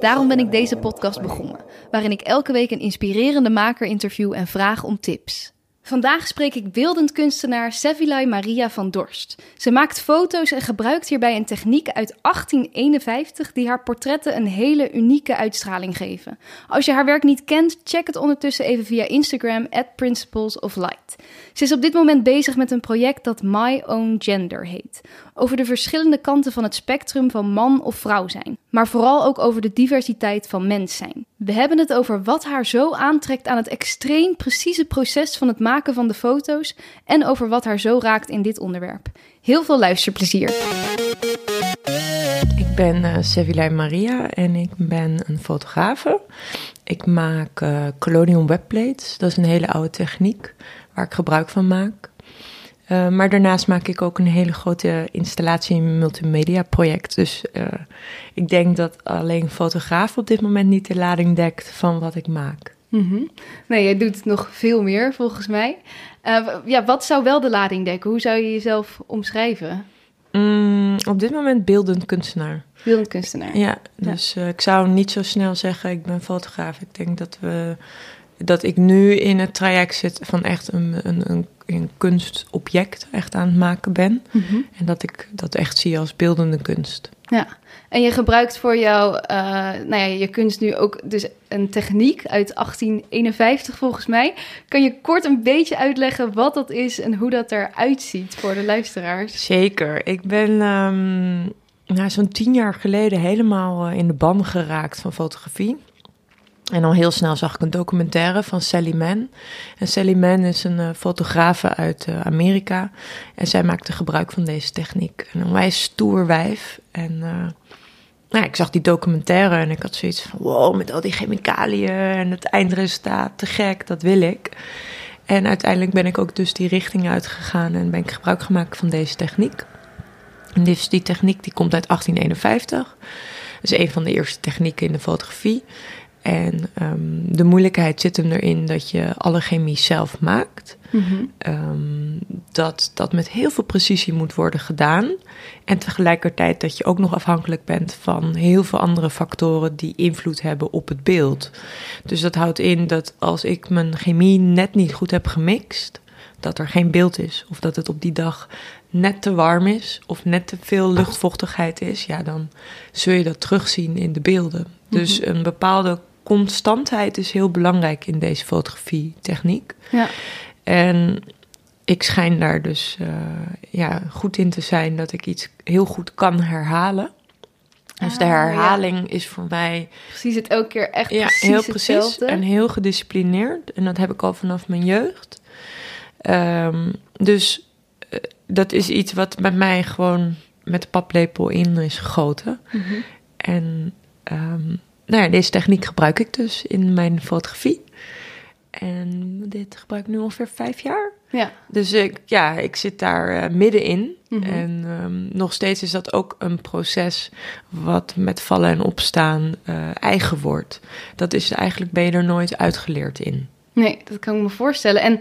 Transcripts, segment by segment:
Daarom ben ik deze podcast begonnen, waarin ik elke week een inspirerende maker interview en vraag om tips. Vandaag spreek ik beeldend kunstenaar Sevilay Maria van Dorst. Ze maakt foto's en gebruikt hierbij een techniek uit 1851 die haar portretten een hele unieke uitstraling geven. Als je haar werk niet kent, check het ondertussen even via Instagram at Principles of Light. Ze is op dit moment bezig met een project dat My Own Gender heet. Over de verschillende kanten van het spectrum van man of vrouw zijn. Maar vooral ook over de diversiteit van mens zijn. We hebben het over wat haar zo aantrekt aan het extreem precieze proces van het maken van de foto's. En over wat haar zo raakt in dit onderwerp. Heel veel luisterplezier. Ik ben uh, Sevilay Maria en ik ben een fotografe. Ik maak uh, Colonial webplates. Dat is een hele oude techniek waar ik gebruik van maak. Uh, maar daarnaast maak ik ook een hele grote installatie in multimedia project. Dus uh, ik denk dat alleen fotograaf op dit moment niet de lading dekt van wat ik maak. Mm -hmm. Nee, jij doet nog veel meer volgens mij. Uh, ja, wat zou wel de lading dekken? Hoe zou je jezelf omschrijven? Mm, op dit moment beeldend kunstenaar. Beeldend kunstenaar. Ja, dus ja. ik zou niet zo snel zeggen ik ben fotograaf. Ik denk dat we dat ik nu in het traject zit van echt een, een, een, een kunstobject echt aan het maken ben. Mm -hmm. En dat ik dat echt zie als beeldende kunst. Ja, en je gebruikt voor jou, uh, nou ja, je kunst nu ook dus een techniek uit 1851 volgens mij. Kan je kort een beetje uitleggen wat dat is en hoe dat eruit ziet voor de luisteraars? Zeker. Ik ben um, nou, zo'n tien jaar geleden helemaal in de ban geraakt van fotografie. En al heel snel zag ik een documentaire van Sally Mann. En Sally Mann is een uh, fotografe uit uh, Amerika. En zij maakte gebruik van deze techniek. Een onwijs stoer wijf. En uh, nou, ik zag die documentaire en ik had zoiets van... wow, met al die chemicaliën en het eindresultaat, te gek, dat wil ik. En uiteindelijk ben ik ook dus die richting uitgegaan... en ben ik gebruik gemaakt van deze techniek. En dus die techniek die komt uit 1851. Dat is een van de eerste technieken in de fotografie... En um, de moeilijkheid zit hem erin dat je alle chemie zelf maakt. Mm -hmm. um, dat dat met heel veel precisie moet worden gedaan. En tegelijkertijd dat je ook nog afhankelijk bent van heel veel andere factoren die invloed hebben op het beeld. Dus dat houdt in dat als ik mijn chemie net niet goed heb gemixt, dat er geen beeld is. Of dat het op die dag net te warm is of net te veel luchtvochtigheid is, ja, dan zul je dat terugzien in de beelden. Dus een bepaalde constantheid is heel belangrijk in deze fotografietechniek. Ja. En ik schijn daar dus uh, ja, goed in te zijn dat ik iets heel goed kan herhalen. Dus ah, de herhaling ja. is voor mij. Precies, het elke keer echt ja, precies heel precies hetzelfde. en heel gedisciplineerd. En dat heb ik al vanaf mijn jeugd. Um, dus uh, dat is iets wat bij mij gewoon met de paplepel in is gegoten. Mhm. Mm -hmm. En um, nou ja, deze techniek gebruik ik dus in mijn fotografie. En dit gebruik ik nu ongeveer vijf jaar. Ja. Dus ik, ja, ik zit daar uh, middenin. Mhm. En um, nog steeds is dat ook een proces wat met vallen en opstaan uh, eigen wordt. Dat is eigenlijk, ben je er nooit uitgeleerd in. Nee, dat kan ik me voorstellen. En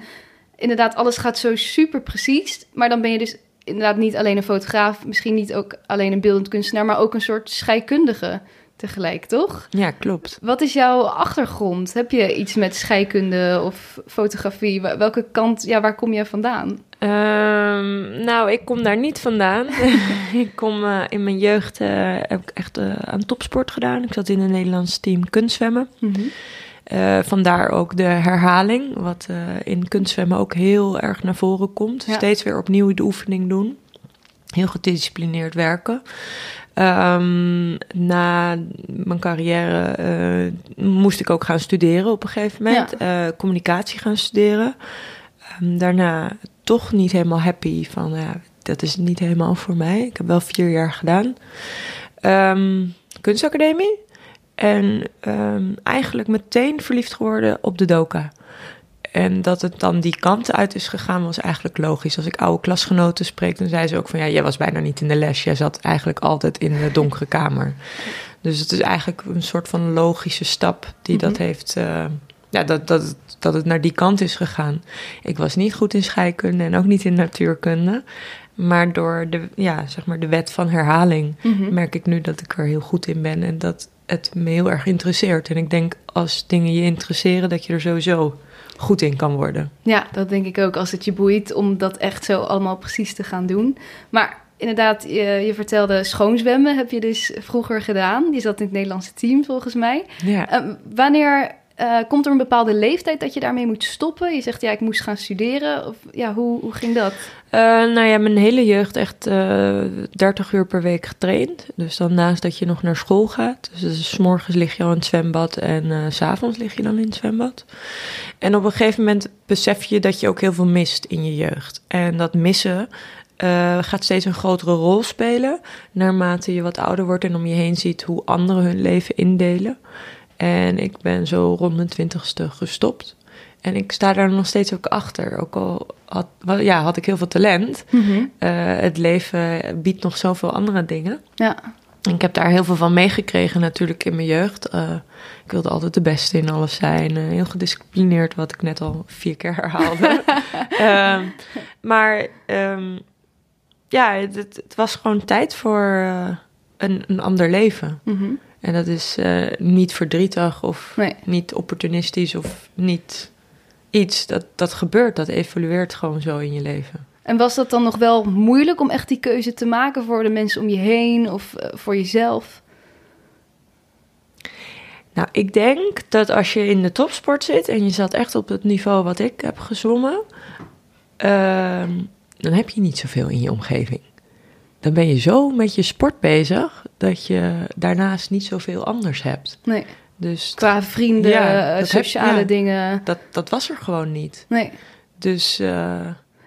inderdaad, alles gaat zo super precies. Maar dan ben je dus inderdaad niet alleen een fotograaf, misschien niet ook alleen een beeldend kunstenaar, maar ook een soort scheikundige tegelijk, toch? Ja, klopt. Wat is jouw achtergrond? Heb je iets met scheikunde of fotografie? Welke kant, ja, waar kom je vandaan? Um, nou, ik kom daar niet vandaan. ik kom uh, in mijn jeugd, uh, heb ik echt uh, aan topsport gedaan. Ik zat in een Nederlands team kunstzwemmen. Mm -hmm. Vandaar ook de herhaling, wat uh, in kunstzwemmen ook heel erg naar voren komt. Ja. Steeds weer opnieuw de oefening doen. Heel gedisciplineerd werken. Um, na mijn carrière uh, moest ik ook gaan studeren op een gegeven moment. Ja. communicatie gaan studeren. Um, daarna toch niet helemaal happy van, ja, dat is niet helemaal voor mij. Ik heb wel vier jaar gedaan. Um, kunstacademie. En eigenlijk meteen verliefd geworden op de doka. En dat het dan die kant uit is gegaan, was eigenlijk logisch. Als ik oude klasgenoten spreek, dan zei ze ook van ja, jij was bijna niet in de les. Jij zat eigenlijk altijd in de donkere kamer. Dus het is eigenlijk een soort van logische stap die dat Mhm. heeft. eh, ja, dat, dat, het- dat het naar die kant is gegaan. Ik was niet goed in scheikunde en ook niet in natuurkunde. Maar door de, ja, zeg maar de wet van herhaling Mhm. merk ik nu dat ik er heel goed in ben en dat het me heel erg interesseert. En ik denk als dingen je interesseren, dat je er sowieso goed in kan worden. Ja, dat denk ik ook. Als het je boeit om dat echt zo allemaal precies te gaan doen. Maar inderdaad, je, je vertelde schoonzwemmen heb je dus vroeger gedaan. Je zat in het Nederlandse team volgens mij. Ja. Eh, wanneer eh, komt er een bepaalde leeftijd dat je daarmee moet stoppen? Je zegt ja, ik moest gaan studeren. Of ja, hoe, hoe ging dat? Eh, nou ja, mijn hele jeugd echt eh 30 uur per week getraind. Dus dan naast dat je nog naar school gaat. Dus, s morgens lig je al in het zwembad en s s'avonds lig je dan in het zwembad. En op een gegeven moment besef je dat je ook heel veel mist in je jeugd. En dat missen gaat steeds een grotere rol spelen naarmate je wat ouder wordt en om je heen ziet hoe anderen hun leven indelen. En ik ben zo rond mijn twintigste gestopt. En ik sta daar nog steeds ook achter. Ook al had, ja, had ik heel veel talent. Eh, het leven biedt nog zoveel andere dingen. Ja, ik heb daar heel veel van meegekregen natuurlijk in mijn jeugd. Eh, ik wilde altijd de beste in alles zijn. eh, heel gedisciplineerd, wat ik net al vier keer herhaalde. Ehm, maar ehm, ja, het, het- was gewoon tijd voor een, een ander leven. Mhm. En dat is eh, niet verdrietig of nee. niet opportunistisch of niet iets. Dat, dat gebeurt, dat evolueert gewoon zo in je leven. En was dat dan nog wel moeilijk om echt die keuze te maken voor de mensen om je heen of eh, voor jezelf? Nou, ik denk dat als je in de topsport zit en je zat echt op het niveau wat ik heb gezwommen, ehm, dan heb je niet zoveel in je omgeving. Dan ben je zo met je sport bezig dat je daarnaast niet zoveel anders hebt. Nee, Dus qua vrienden, Ja, heb- sociale ja. dingen. dat, dat was er gewoon niet. Nee. Dus eh,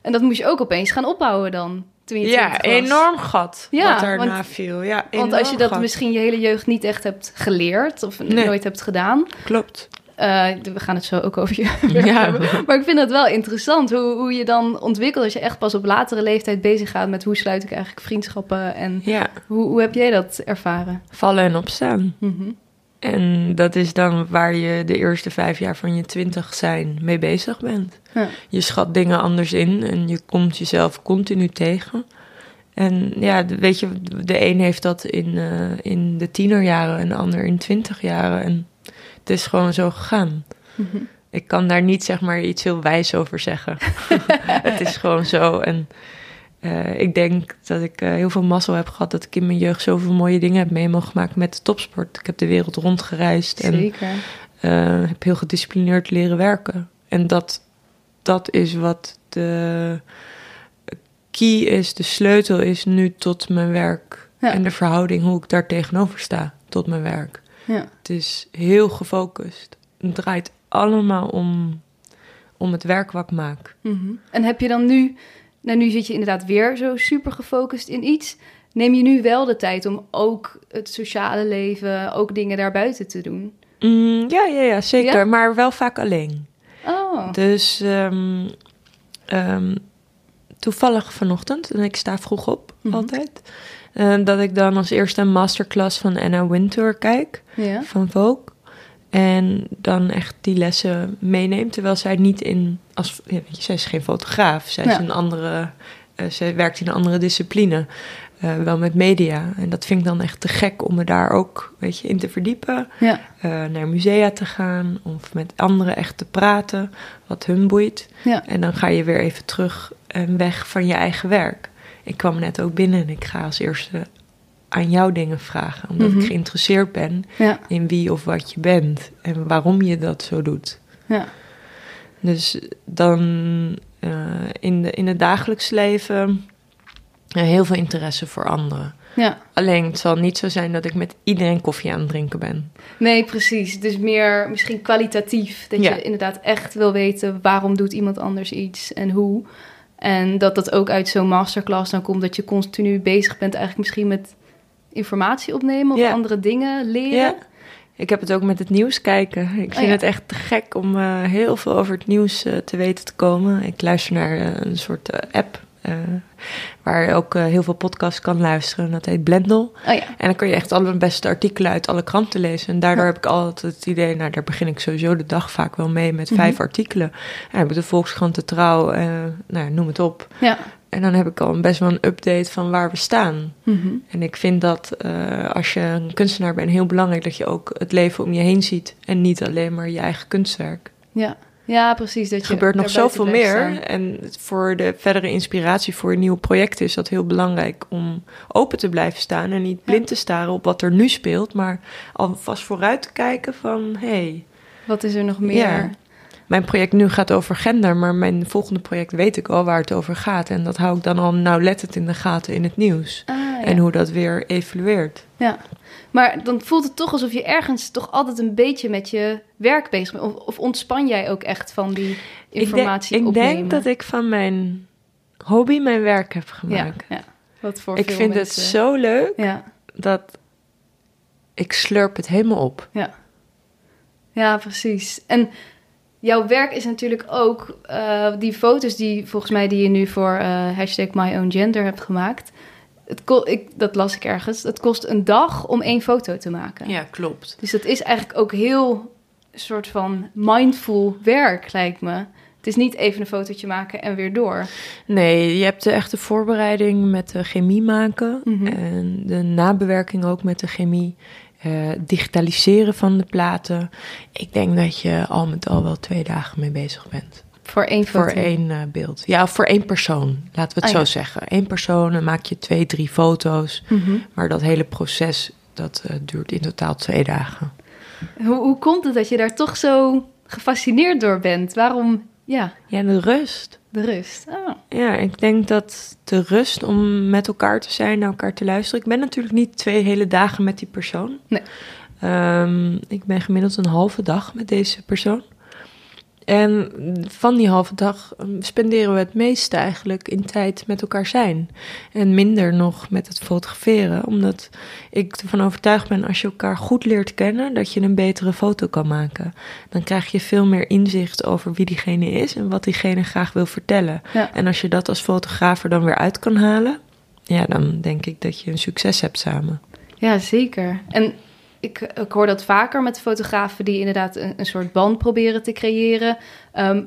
En dat moest je ook opeens gaan opbouwen dan, ja, 20 was. enorm gat Ja, wat daarna want- viel. Ja, Want als je dat gat. misschien je hele jeugd niet echt hebt geleerd of Nee. nooit hebt gedaan. Klopt. Eh, we gaan het zo ook over je Ja. hebben. Maar ik vind het wel interessant hoe, hoe je dan ontwikkelt als je echt pas op latere leeftijd bezig gaat met hoe sluit ik eigenlijk vriendschappen en Ja, hoe, hoe heb jij dat ervaren? vallen en opstaan. Mhm. En dat is dan waar je de eerste vijf jaar van je twintig zijn mee bezig bent. Ja. Je schat dingen anders in en je komt jezelf continu tegen. En ja, weet je, de een heeft dat in, eh, in de tienerjaren en de ander in twintig jaren. En het is gewoon zo gegaan. Mhm. Ik kan daar niet zeg maar iets heel wijs over zeggen. het is gewoon zo. En eh, ik denk dat ik eh, heel veel mazzel heb gehad dat ik in mijn jeugd zoveel mooie dingen heb mee mogen maken met de topsport. Ik heb de wereld rondgereisd en eh, heb heel gedisciplineerd leren werken. En dat, dat is wat de key is, de sleutel is nu tot mijn werk. Ja. En de verhouding hoe ik daar tegenover sta tot mijn werk. Ja. Het is heel gefocust. Het draait allemaal om, om het werk wat ik maak. Mhm. En heb je dan nu, nou nu zit je inderdaad weer zo super gefocust in iets. Neem je nu wel de tijd om ook het sociale leven, ook dingen daarbuiten te doen? Mm, ja, ja, ja, zeker. Ja? Maar wel vaak alleen. Oh, Dus ehm, toevallig vanochtend, en ik sta vroeg op Mhm. altijd, eh, dat ik dan als eerste een masterclass van Anna Wintour kijk, ja. van Vogue. En dan echt die lessen meeneem, terwijl zij niet in, als, ja, weet je, zij is geen fotograaf, zij is een andere, eh, zij werkt in een andere discipline, eh, wel met media. En dat vind ik dan echt te gek om me daar ook, weet je, in te verdiepen Ja, naar musea te gaan of met anderen echt te praten, wat hun boeit. ja. En dan ga je weer even terug en weg van je eigen werk. Ik kwam net ook binnen en ik ga als eerste aan jou dingen vragen, omdat Mhm. ik geïnteresseerd ben ja, in wie of wat je bent en waarom je dat zo doet. ja. Dus dan eh, in, de, in het dagelijks leven eh, heel veel interesse voor anderen. ja. Alleen het zal niet zo zijn dat ik met iedereen koffie aan het drinken ben. Nee, precies. Dus meer misschien kwalitatief. Dat Ja. je inderdaad echt wil weten waarom doet iemand anders iets en hoe. En dat dat ook uit zo'n masterclass dan komt dat je continu bezig bent eigenlijk misschien met informatie opnemen of Ja. andere dingen leren. Ja. Ik heb het ook met het nieuws kijken. Ik vind ja. het echt te gek om eh, heel veel over het nieuws eh, te weten te komen. Ik luister naar eh, een soort app eh, waar je ook eh, heel veel podcasts kan luisteren. Dat heet Blendel. Oh ja. En dan kun je echt alle beste artikelen uit alle kranten lezen. En daardoor Ja. heb ik altijd het idee, nou daar begin ik sowieso de dag vaak wel mee met Mhm. vijf artikelen. Ja, heb ik de Volkskrant, de Trouw, eh, nou, ja, noem het op. Ja. En dan heb ik al best wel een update van waar we staan. Mhm. En ik vind dat als je een kunstenaar bent, heel belangrijk dat je ook het leven om je heen ziet. En niet alleen maar je eigen kunstwerk. Ja. Ja, precies. Dat Er je gebeurt nog zoveel meer. staan. En voor de verdere inspiratie voor nieuwe projecten is dat heel belangrijk om open te blijven staan. En niet blind te staren op wat er nu speelt, maar alvast vooruit te kijken van hé. Hey, Wat is er nog meer? Ja. Mijn project nu gaat over gender, maar mijn volgende project weet ik al waar het over gaat. En dat hou ik dan al nauwlettend in de gaten in het nieuws. Ah, ja. En hoe dat weer evolueert. Ja, maar dan voelt het toch alsof je ergens toch altijd een beetje met je werk bezig bent. Of, of ontspan jij ook echt van die informatie ik denk, ik opnemen? denk dat ik van mijn hobby mijn werk heb ja, gemaakt. ja, wat voor ik vind mensen... het zo leuk Ja, dat ik slurp het helemaal op. ja. ja, precies. En jouw werk is natuurlijk ook eh, die foto's die volgens mij die je nu voor eh hashtag My Own Gender hebt gemaakt. Het ik, dat las ik ergens. Het kost een dag om één foto te maken. Ja, klopt. Dus dat is eigenlijk ook heel soort van mindful werk, lijkt me. Het is niet even een fotootje maken en weer door. Nee, je hebt de echte voorbereiding met de chemie maken. Mhm. En de nabewerking ook met de chemie. eh, digitaliseren van de platen. Ik denk dat je al met al wel twee dagen mee bezig bent. Voor één foto. Voor één eh, beeld. Ja, voor één persoon. Laten we het Ah, zo ja. zeggen. Eén persoon, dan maak je twee, drie foto's. Mhm. Maar dat hele proces, dat eh, duurt in totaal twee dagen. Hoe, hoe komt het dat je daar toch zo gefascineerd door bent? Waarom, ja, Ja, de rust. de rust. Ah, Ja, ik denk dat de rust om met elkaar te zijn, naar elkaar te luisteren. Ik ben natuurlijk niet twee hele dagen met die persoon. Nee. Ehm, ik ben gemiddeld een halve dag met deze persoon. En van die halve dag ehm, spenderen we het meeste eigenlijk in tijd met elkaar zijn. En minder nog met het fotograferen. Omdat ik ervan overtuigd ben, als je elkaar goed leert kennen, dat je een betere foto kan maken. Dan krijg je veel meer inzicht over wie diegene is en wat diegene graag wil vertellen. ja. En als je dat als fotograaf er dan weer uit kan halen, ja, dan denk ik dat je een succes hebt samen. ja, zeker. En ik, ik hoor dat vaker met fotografen die inderdaad een, een soort band proberen te creëren. Ehm,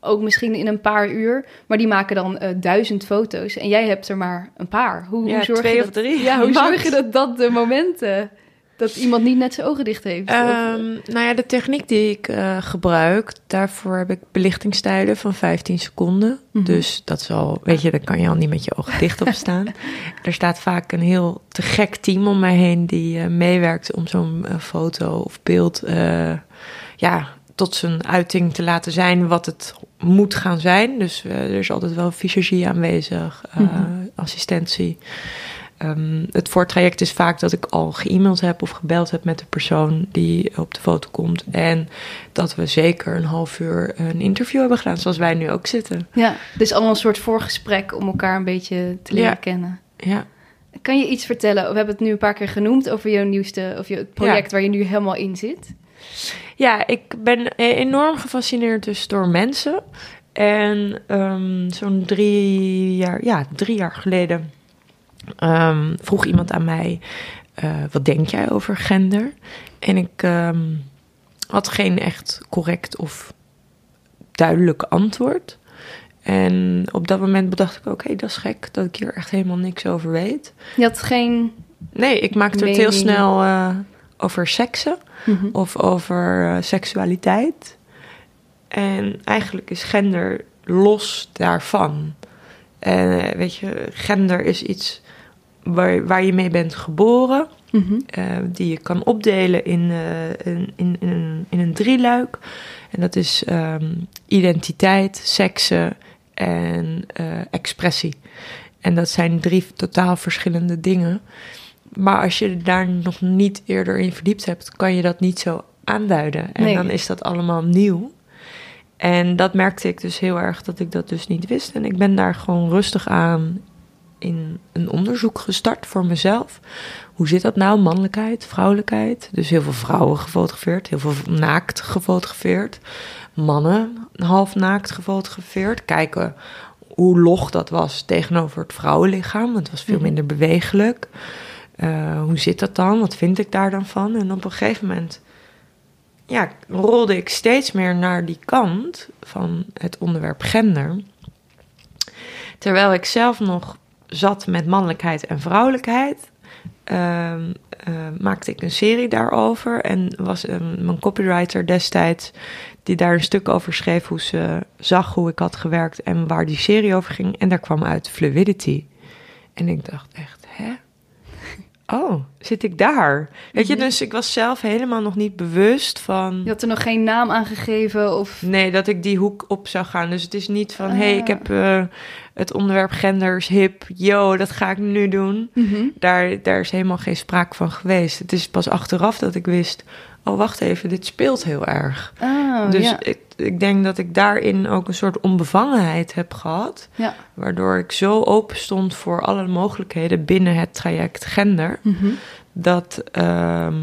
ook misschien in een paar uur. Maar die maken dan eh, duizend foto's. En jij hebt er maar een paar. Hoe, Ja, hoe zorg twee je of dat, drie, Ja, hoe max. zorg je dat dat de momenten... Dat iemand niet net zijn ogen dicht heeft? Ehm, nou ja, de techniek die ik eh, gebruik, daarvoor heb ik belichtingstijden van 15 seconden. Mhm. Dus dat is al, weet je, daar kan je al niet met je ogen dicht op staan. er staat vaak een heel te gek team om mij heen die eh, meewerkt om zo'n eh, foto of beeld ja, tot zijn uiting te laten zijn wat het moet gaan zijn. Dus er is altijd wel visagie aanwezig, Mhm. assistentie. Ehm, het voortraject is vaak dat ik al ge-mailed heb of gebeld heb met de persoon die op de foto komt. En dat we zeker een half uur een interview hebben gedaan, zoals wij nu ook zitten. Ja, dus allemaal een soort voorgesprek om elkaar een beetje te leren Ja. kennen. Ja, Kan je iets vertellen? We hebben het nu een paar keer genoemd over jouw nieuwste, of je, project waar je nu helemaal in zit. ja ik ben enorm gefascineerd dus door mensen. En ehm, zo'n drie jaar, ja, drie jaar geleden ehm, vroeg iemand aan mij: eh, wat denk jij over gender? En ik ehm, had geen echt correct of duidelijk antwoord. En op dat moment bedacht ik: oké, dat is gek dat ik hier echt helemaal niks over weet. Je had geen... Nee, ik maakte het heel snel eh, over seksen Mhm. of over eh, seksualiteit. En eigenlijk is gender los daarvan. En weet je, gender is iets waar, waar je mee bent geboren, Mhm. eh, die je kan opdelen in, eh, in, in, in, een, in een drieluik. En dat is ehm, identiteit, seksen en eh, expressie. En dat zijn drie totaal verschillende dingen. Maar als je daar nog niet eerder in verdiept hebt, kan je dat niet zo aanduiden. En Nee. dan is dat allemaal nieuw. En dat merkte ik dus heel erg dat ik dat dus niet wist. En ik ben daar gewoon rustig aan in een onderzoek gestart voor mezelf. hoe zit dat nou? Mannelijkheid, vrouwelijkheid. Dus heel veel vrouwen gefotografeerd, heel veel naakt gefotografeerd. Mannen half naakt gefotografeerd. Kijken hoe log dat was tegenover het vrouwenlichaam. Het was veel Mhm. minder bewegelijk. Eh, hoe zit dat dan? Wat vind ik daar dan van? En op een gegeven moment ja, rolde ik steeds meer naar die kant van het onderwerp gender. Terwijl ik zelf nog zat met mannelijkheid en vrouwelijkheid, ehm, eh, maakte ik een serie daarover. En was een, mijn copywriter destijds, die daar een stuk over schreef, hoe ze zag hoe ik had gewerkt en waar die serie over ging. En daar kwam uit fluidity. En ik dacht echt, hè? Oh, zit ik daar? Weet je, Mhm. dus ik was zelf helemaal nog niet bewust van. Je had er nog geen naam aan gegeven of... Nee, dat ik die hoek op zou gaan. Dus het is niet van, hé, hey, ik Ah. heb eh, het onderwerp genders hip. Yo, dat ga ik nu doen. Mhm. Daar, daar is helemaal geen sprake van geweest. Het is pas achteraf dat ik wist, oh, wacht even, dit speelt heel erg. Oh, dus ja. ik, ik denk dat ik daarin ook een soort onbevangenheid heb gehad. Ja. Waardoor ik zo open stond voor alle mogelijkheden binnen het traject gender. Mhm. Dat, ehm,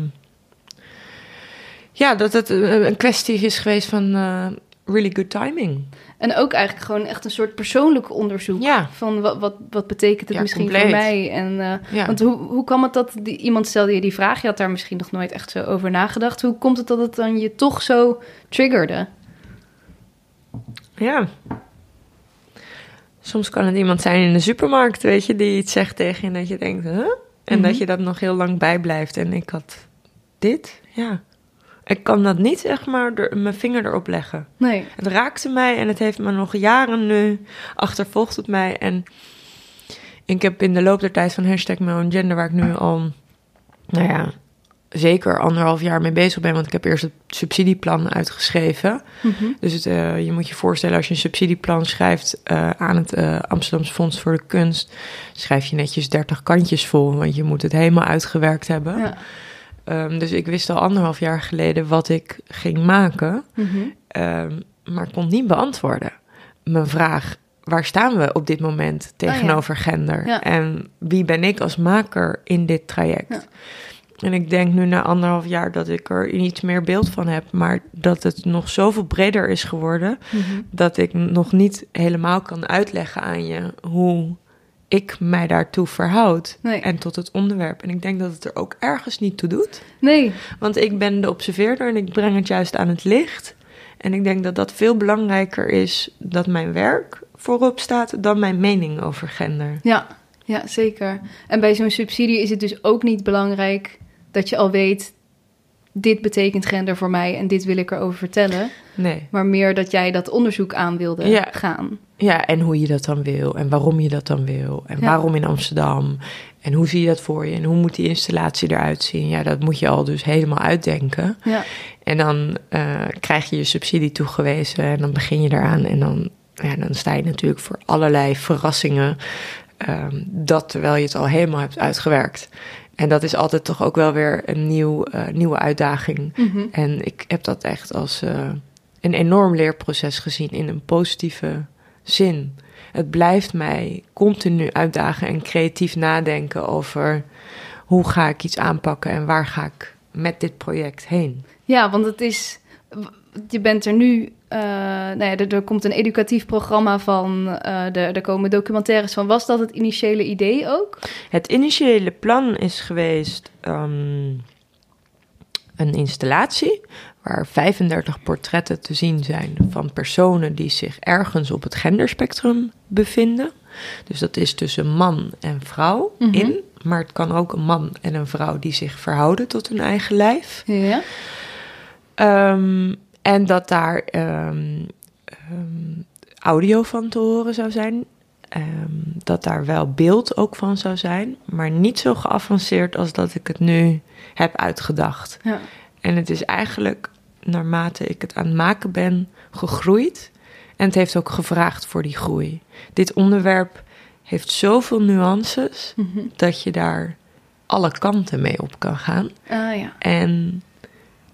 ja, dat het een een kwestie is geweest van eh, really good timing. En ook eigenlijk gewoon echt een soort persoonlijk onderzoek. Ja, Van wat, wat, wat betekent het Ja, misschien compleet. voor mij? En, eh, ja. Want hoe, hoe kwam het dat die, iemand stelde je die vraag? Je had daar misschien nog nooit echt zo over nagedacht. Hoe komt het dat het dan je toch zo triggerde? Ja. Soms kan het iemand zijn in de supermarkt, weet je, die iets zegt tegen je en dat je denkt, huh? En Mhm. dat je dat nog heel lang bijblijft. En ik had dit, ja. Ik kan dat niet, zeg maar, mijn vinger erop leggen. Nee. Het raakte mij en het heeft me nog jaren nu achtervolgd het mij. En ik heb in de loop der tijd van hashtag Own Gender, waar ik nu al, nou ja, zeker anderhalf jaar mee bezig ben, want ik heb eerst het subsidieplan uitgeschreven. Mhm. Dus het, eh, je moet je voorstellen, als je een subsidieplan schrijft eh, aan het eh Amsterdamse Fonds voor de Kunst, schrijf je netjes 30 kantjes vol, want je moet het helemaal uitgewerkt hebben. Ja. Ehm, dus ik wist al anderhalf jaar geleden wat ik ging maken, Mhm. ehm, maar kon niet beantwoorden. Mijn vraag, waar staan we op dit moment tegenover gender? Oh Ja. En wie ben ik als maker in dit traject? Ja. En ik denk nu na anderhalf jaar dat ik er iets meer beeld van heb, maar dat het nog zoveel breder is geworden, Mhm. dat ik nog niet helemaal kan uitleggen aan je hoe ik mij daartoe verhoud Nee. en tot het onderwerp. En ik denk dat het er ook ergens niet toe doet. Nee. Want ik ben de observeerder en ik breng het juist aan het licht. En ik denk dat dat veel belangrijker is dat mijn werk voorop staat dan mijn mening over gender. Ja. ja, zeker. En bij zo'n subsidie is het dus ook niet belangrijk dat je al weet... dit betekent gender voor mij en dit wil ik erover vertellen. Nee. Maar meer dat jij dat onderzoek aan wilde Ja. gaan. Ja, en hoe je dat dan wil en waarom je dat dan wil en Ja. waarom in Amsterdam en hoe zie je dat voor je en hoe moet die installatie eruit zien. Ja, dat moet je al dus helemaal uitdenken. Ja, En dan eh, krijg je je subsidie toegewezen en dan begin je eraan. En dan, ja, dan sta je natuurlijk voor allerlei verrassingen. ehm, dat terwijl je het al helemaal hebt uitgewerkt. En dat is altijd toch ook wel weer een nieuw, eh, nieuwe uitdaging. Mhm. En ik heb dat echt als eh, een enorm leerproces gezien in een positieve zin. Het blijft mij continu uitdagen en creatief nadenken over hoe ga ik iets aanpakken en waar ga ik met dit project heen. ja want het is... Je bent er nu... eh, nou ja, er, er komt een educatief programma van... eh, er, er komen documentaires van. Was dat het initiële idee ook? Het initiële plan is geweest ehm, een installatie waar 35 portretten te zien zijn van personen die zich ergens op het genderspectrum bevinden. Dus dat is tussen man en vrouw Mhm. in, maar het kan ook een man en een vrouw die zich verhouden tot hun eigen lijf. Ja. Ehm, en dat daar ehm, ehm, audio van te horen zou zijn. Ehm, dat daar wel beeld ook van zou zijn. Maar niet zo geavanceerd als dat ik het nu heb uitgedacht. ja. En het is eigenlijk, naarmate ik het aan het maken ben, gegroeid. En het heeft ook gevraagd voor die groei. Dit onderwerp heeft zoveel nuances Mhm. dat je daar alle kanten mee op kan gaan. Ah ja. En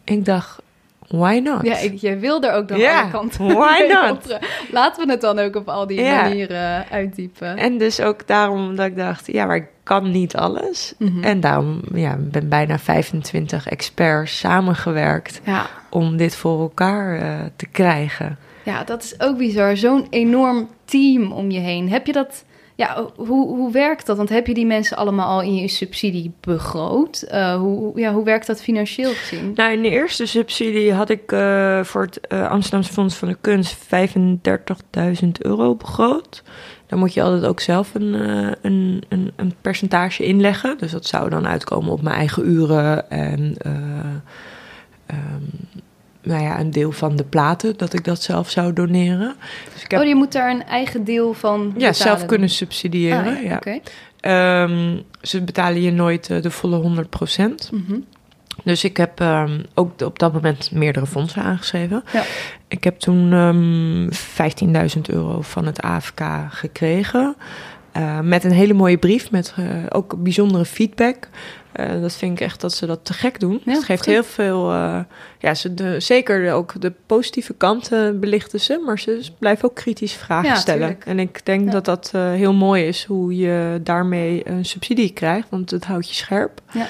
ik dacht, why not? Ja, ik, jij wil er ook dan Ja, alle kanten why not? Laten we het dan ook op al die manieren uitdiepen. En dus ook daarom dat ik dacht, ja, maar ik kan niet alles. Mhm. En daarom ja, ben bijna 25 experts samengewerkt ja. om dit voor elkaar eh, te krijgen. ja, dat is ook bizar. Zo'n enorm team om je heen. Heb je dat... Ja, hoe, hoe werkt dat? Want heb je die mensen allemaal al in je subsidie begroot? Eh, hoe, ja, hoe werkt dat financieel gezien? Nou, in de eerste subsidie had ik eh, voor het eh, Amsterdamse Fonds van de Kunst 35.000 euro begroot. Dan moet je altijd ook zelf een, een, een, een percentage inleggen. Dus dat zou dan uitkomen op mijn eigen uren en eh, ehm, nou ja, een deel van de platen, dat ik dat zelf zou doneren. Dus ik heb Oh, je moet daar een eigen deel van ja, zelf kunnen subsidiëren. Ah, ja, ja. Ehm, ze betalen je nooit eh, de volle 100%. Mhm. Dus ik heb ehm, ook op dat moment meerdere fondsen aangeschreven. Ja. Ik heb toen ehm 15.000 euro van het AFK gekregen. Eh, met een hele mooie brief, met eh, ook bijzondere feedback. Eh, dat vind ik echt dat ze dat te gek doen. Ja, het geeft goed. heel veel, eh, ja, ze de, zeker ook de positieve kanten belichten ze, maar ze blijven ook kritisch vragen Ja, stellen. tuurlijk. En ik denk Ja. dat dat eh, heel mooi is, hoe je daarmee een subsidie krijgt, want het houdt je scherp. Ja.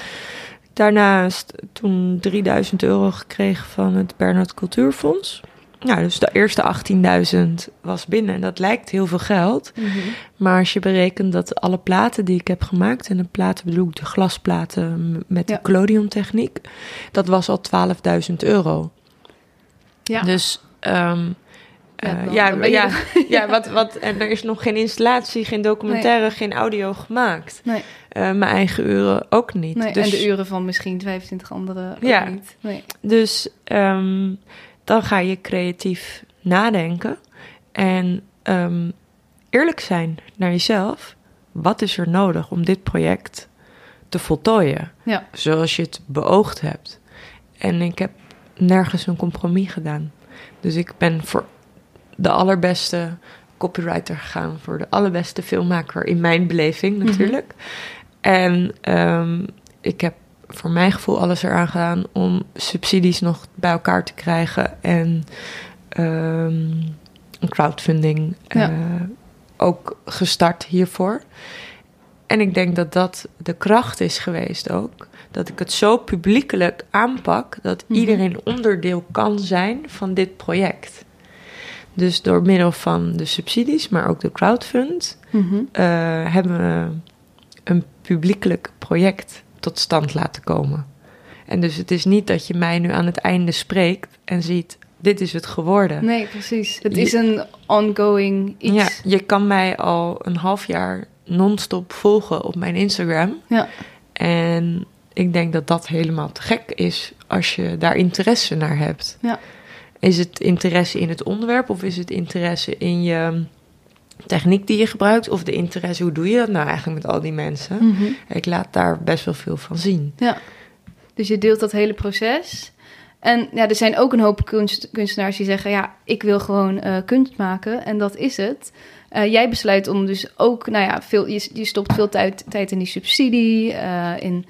Daarnaast toen 3000 euro gekregen van het Bernhard Cultuurfonds. Nou, dus de eerste 18.000 was binnen. En dat lijkt heel veel geld. Mhm. Maar als je berekent dat alle platen die ik heb gemaakt... en de platen bedoel ik de glasplaten met de Ja. collodion techniek... dat was al 12.000 euro. Ja. Dus ehm, Ja, eh, ja, ja, ja, wat, wat, en er is nog geen installatie, geen documentaire, geen audio gemaakt. Nee. Eh, mijn eigen uren ook niet. Nee, dus, En de uren van misschien 25 anderen ook Ja. niet. Nee. Dus ehm, dan ga je creatief nadenken en ehm, eerlijk zijn naar jezelf. Wat is er nodig om dit project te voltooien Ja. zoals je het beoogd hebt? En ik heb nergens een compromis gedaan. Dus ik ben voor de allerbeste copywriter gegaan, voor de allerbeste filmmaker in mijn beleving Mhm. natuurlijk. En ehm, ik heb voor mijn gevoel alles eraan gedaan om subsidies nog bij elkaar te krijgen en ehm, een crowdfunding Ja. eh, ook gestart hiervoor. En ik denk dat dat de kracht is geweest ook. Dat ik het zo publiekelijk aanpak dat Mhm. iedereen onderdeel kan zijn van dit project. Dus door middel van de subsidies, maar ook de crowdfund, Mhm. eh, hebben we een publiekelijk project tot stand laten komen. En dus het is niet dat je mij nu aan het einde spreekt en ziet, dit is het geworden. Nee, precies. Het is een ongoing iets. Ja, je kan mij al een half jaar non-stop volgen op mijn Instagram. Ja. En ik denk dat dat helemaal te gek is als je daar interesse naar hebt. Ja. Is het interesse in het onderwerp of is het interesse in je techniek die je gebruikt? Of de interesse, hoe doe je dat nou eigenlijk met al die mensen? Mhm. Ik laat daar best wel veel van zien. Ja. Dus je deelt dat hele proces. En ja, er zijn ook een hoop kunst, kunstenaars die zeggen: Ja, ik wil gewoon eh, kunst maken en dat is het. Eh, jij besluit om dus ook, nou ja, veel, je, je stopt veel tijd, tijd in die subsidie, eh, in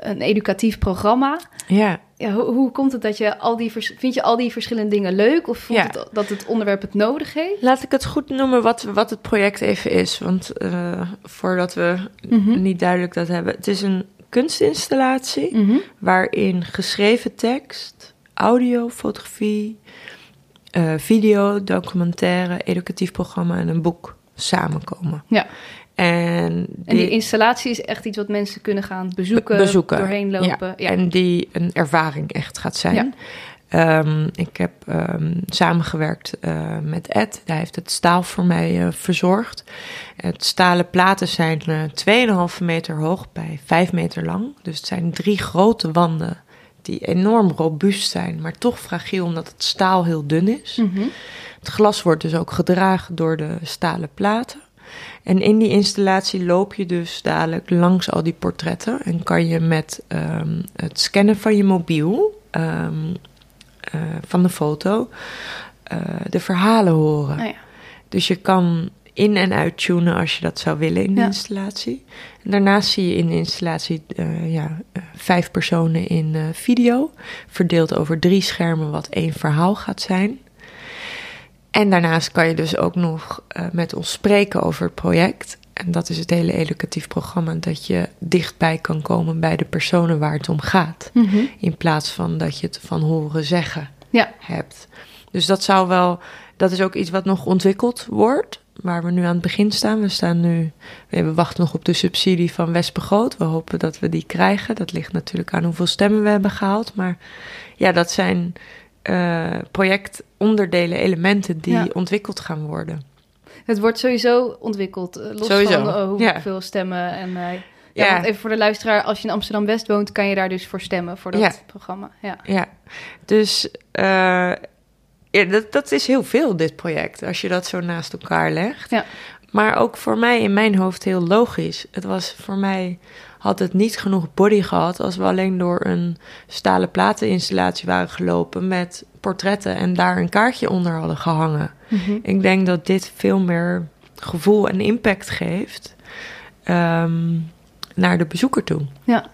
een educatief programma. Ja, Ja, hoe, hoe komt het dat je al die, vind je al die verschillende dingen leuk? Of voelt Ja. het dat het onderwerp het nodig heeft? laat ik het goed noemen wat, wat het project even is. Want eh, voordat we Mhm. niet duidelijk dat hebben. Het is een kunstinstallatie Mhm. waarin geschreven tekst, audio, fotografie, eh, video, documentaire, educatief programma en een boek samenkomen. Ja. En, En die installatie is echt iets wat mensen kunnen gaan bezoeken, Be- bezoeken. doorheen lopen. Ja. En die een ervaring echt gaat zijn. Ja. Ehm, ik heb ehm, samengewerkt eh, met Ed. Hij heeft het staal voor mij eh, verzorgd. Het stalen platen zijn eh 2,5 meter hoog bij 5 meter lang. Dus het zijn drie grote wanden die enorm robuust zijn, maar toch fragiel omdat het staal heel dun is. Mhm. Het glas wordt dus ook gedragen door de stalen platen. En in die installatie loop je dus dadelijk langs al die portretten. En kan je met ehm, het scannen van je mobiel, ehm, eh, van de foto, eh, de verhalen horen. Nou ja. Dus je kan in- en uittunen als je dat zou willen in de Ja. installatie. En daarnaast zie je in de installatie eh, ja, vijf personen in video, verdeeld over drie schermen, wat één verhaal gaat zijn. En daarnaast kan je dus ook nog eh, met ons spreken over het project. En dat is het hele educatief programma, dat je dichtbij kan komen bij de personen waar het om gaat. Mhm. In plaats van dat je het van horen zeggen Ja. hebt. Dus dat zou wel, dat is ook iets wat nog ontwikkeld wordt. Waar we nu aan het begin staan. We staan nu, we wachten nog op de subsidie van Westbegroot. We hopen dat we die krijgen. Dat ligt natuurlijk aan hoeveel stemmen we hebben gehaald. Maar ja, dat zijn eh, projectonderdelen, elementen die Ja. ontwikkeld gaan worden. Het wordt sowieso ontwikkeld, eh, los Sowieso, van eh, ja. hoeveel stemmen. En, eh, ja, Ja. want even voor de luisteraar, als je in Amsterdam-West woont, kan je daar dus voor stemmen, voor dat programma. Ja. Ja, dus ja, dat, dat is heel veel, dit project, als je dat zo naast elkaar legt. Ja. Maar ook voor mij in mijn hoofd heel logisch. Het was voor mij, had het niet genoeg body gehad als we alleen door een stalen plateninstallatie waren gelopen met portretten en daar een kaartje onder hadden gehangen. Mhm. Ik denk dat dit veel meer gevoel en impact geeft ehm, naar de bezoeker toe. ja.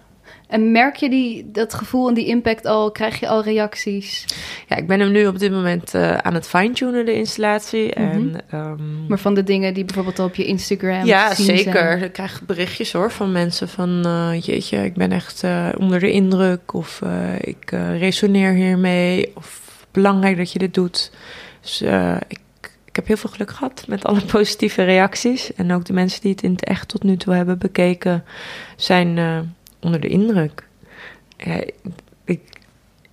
En merk je die, dat gevoel en die impact al? Krijg je al reacties? Ja, ik ben hem nu op dit moment eh, aan het fine-tunen, de installatie. Mhm. En, ehm, Maar van de dingen die bijvoorbeeld al op je Instagram ja, zeker. zijn. Ik krijg berichtjes hoor van mensen van... eh, jeetje, ik ben echt eh, onder de indruk. Of ik resoneer hiermee. Of belangrijk dat je dit doet. Dus ik, ik heb heel veel geluk gehad met alle positieve reacties. En ook de mensen die het in het echt tot nu toe hebben bekeken... zijn onder de indruk. Ja, ik,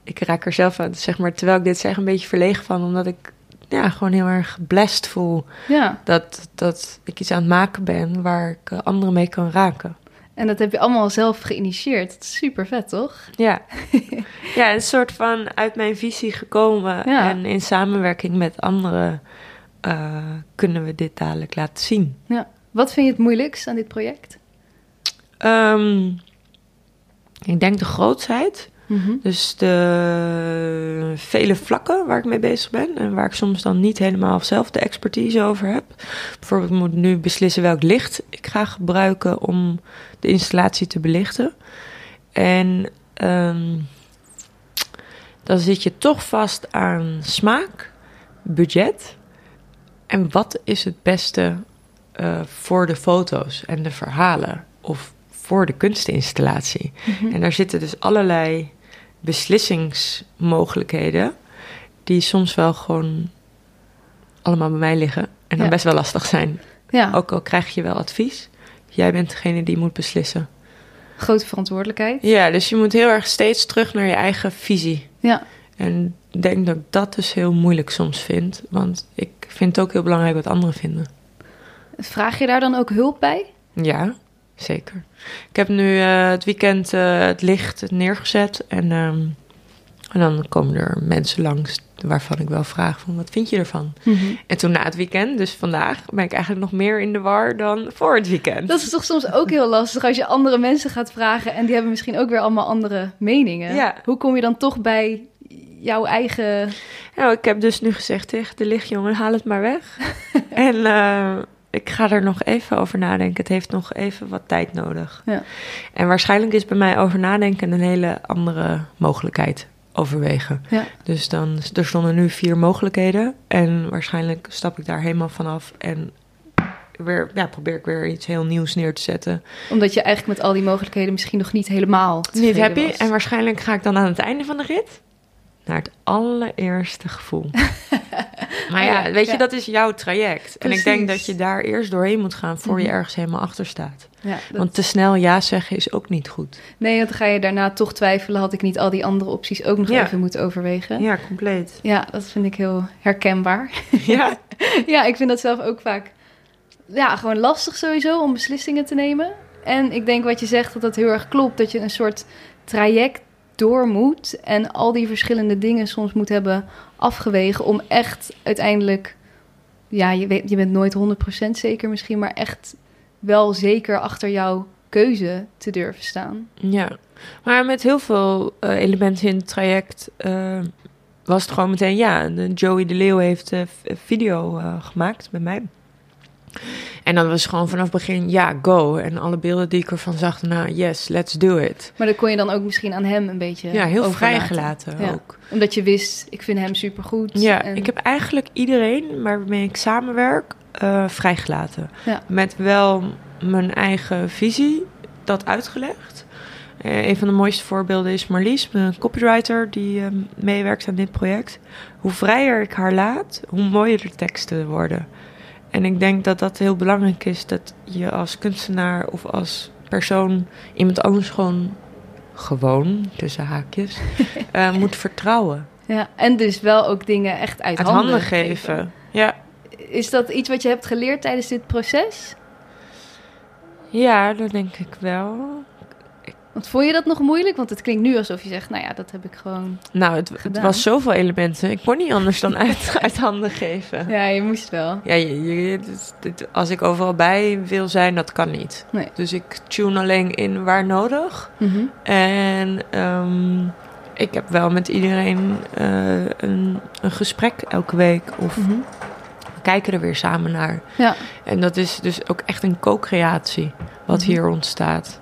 ik raak er zelf aan, zeg maar, terwijl ik dit zeg, een beetje verlegen van... omdat ik ja, gewoon heel erg blessed voel Ja, dat, dat ik iets aan het maken ben waar ik eh, anderen mee kan raken. en dat heb je allemaal zelf geïnitieerd. Dat is super vet, toch? Ja. ja, een soort van uit mijn visie gekomen. Ja. En in samenwerking met anderen eh, kunnen we dit dadelijk laten zien. Ja. Wat vind je het moeilijkst aan dit project? Ehm, ik denk de grootheid. Mhm. Dus de vele vlakken waar ik mee bezig ben en waar ik soms dan niet helemaal zelf de expertise over heb. Bijvoorbeeld, ik moet nu beslissen welk licht ik ga gebruiken om de installatie te belichten. En ehm, dan zit je toch vast aan smaak, budget en wat is het beste eh, voor de foto's en de verhalen of voor de kunstinstallatie. Mhm. En daar zitten dus allerlei beslissingsmogelijkheden die soms wel gewoon allemaal bij mij liggen en dan Ja. best wel lastig zijn. Ja, Ook al krijg je wel advies, jij bent degene die moet beslissen. grote verantwoordelijkheid. Ja, dus je moet heel erg steeds terug naar je eigen visie. Ja. En ik denk dat ik dat dus heel moeilijk soms vind, want ik vind het ook heel belangrijk wat anderen vinden. Vraag je daar dan ook hulp bij? Ja, zeker. Ik heb nu eh, het weekend eh, het licht neergezet en, ehm, en dan komen er mensen langs waarvan ik wel vraag van wat vind je ervan? En toen na het weekend, dus vandaag, ben ik eigenlijk nog meer in de war dan voor het weekend. Dat is toch soms ook heel lastig als je andere mensen gaat vragen en die hebben misschien ook weer allemaal andere meningen. Ja. Hoe kom je dan toch bij jouw eigen. Nou, ik heb dus nu gezegd tegen de lichtjongen, haal het maar weg. en eh, ik ga er nog even over nadenken. Het heeft nog even wat tijd nodig. Ja. En waarschijnlijk is bij mij over nadenken een hele andere mogelijkheid overwegen. Ja. Dus dan, er stonden nu vier mogelijkheden. En waarschijnlijk stap ik daar helemaal vanaf en weer, ja, probeer ik weer iets heel nieuws neer te zetten. Omdat je eigenlijk met al die mogelijkheden misschien nog niet helemaal. Niet happy. was. En waarschijnlijk ga ik dan aan het einde van de rit naar het allereerste gevoel. maar ja, Ja, weet je, dat is jouw traject. En ik denk dat je daar eerst doorheen moet gaan voor je Mhm. ergens helemaal achter staat. Ja, dat- Want te snel ja zeggen is ook niet goed. Nee, want dan ga je daarna toch twijfelen. Had ik niet al die andere opties ook nog even moeten overwegen? Ja, compleet. Ja, dat vind ik heel herkenbaar. Ja, ja, ik vind dat zelf ook vaak ja, gewoon lastig sowieso om beslissingen te nemen. En ik denk wat je zegt, dat dat heel erg klopt. Dat je een soort traject door moet en al die verschillende dingen soms moet hebben afgewegen om echt uiteindelijk, ja, je, weet, je bent nooit 100% zeker misschien, maar echt wel zeker achter jouw keuze te durven staan. ja. Maar met heel veel eh, elementen in het traject eh, was het gewoon meteen ja. Joey de Leeuw heeft een video gemaakt met mij. En dan was gewoon vanaf het begin, ja, go. En alle beelden die ik ervan zag, nou, yes, let's do it. Maar dan kon je dan ook misschien aan hem een beetje Ja, heel overlaten. vrijgelaten Ja. ook. Omdat je wist, ik vind hem supergoed. Ja, en- ik heb eigenlijk iedereen waarmee ik samenwerk eh, vrijgelaten. Ja. Met wel mijn eigen visie, dat uitgelegd. Eh, een van de mooiste voorbeelden is Marlies, mijn copywriter die eh, meewerkt aan dit project. Hoe vrijer ik haar laat, hoe mooier de teksten worden. En ik denk dat dat heel belangrijk is, dat je als kunstenaar of als persoon iemand anders gewoon, gewoon tussen haakjes, eh, moet vertrouwen. Ja, en dus wel ook dingen echt uit, Uit handen geven. Ja, Is dat iets wat je hebt geleerd tijdens dit proces? ja, dat denk ik wel. Want vond je dat nog moeilijk? Want het klinkt nu alsof je zegt, nou ja, dat heb ik gewoon... Nou, het, het was zoveel elementen. Ik kon niet anders dan uit, uit handen geven. Ja, je moest wel. Ja, je, je- dit- dit- als ik overal bij wil zijn, dat kan niet. Nee. Dus ik tune alleen in waar nodig. Mhm. En ehm, ik heb wel met iedereen eh, een, een gesprek elke week. Of Mhm. we kijken er weer samen naar. Ja. En dat is dus ook echt een co-creatie wat Mhm. hier ontstaat.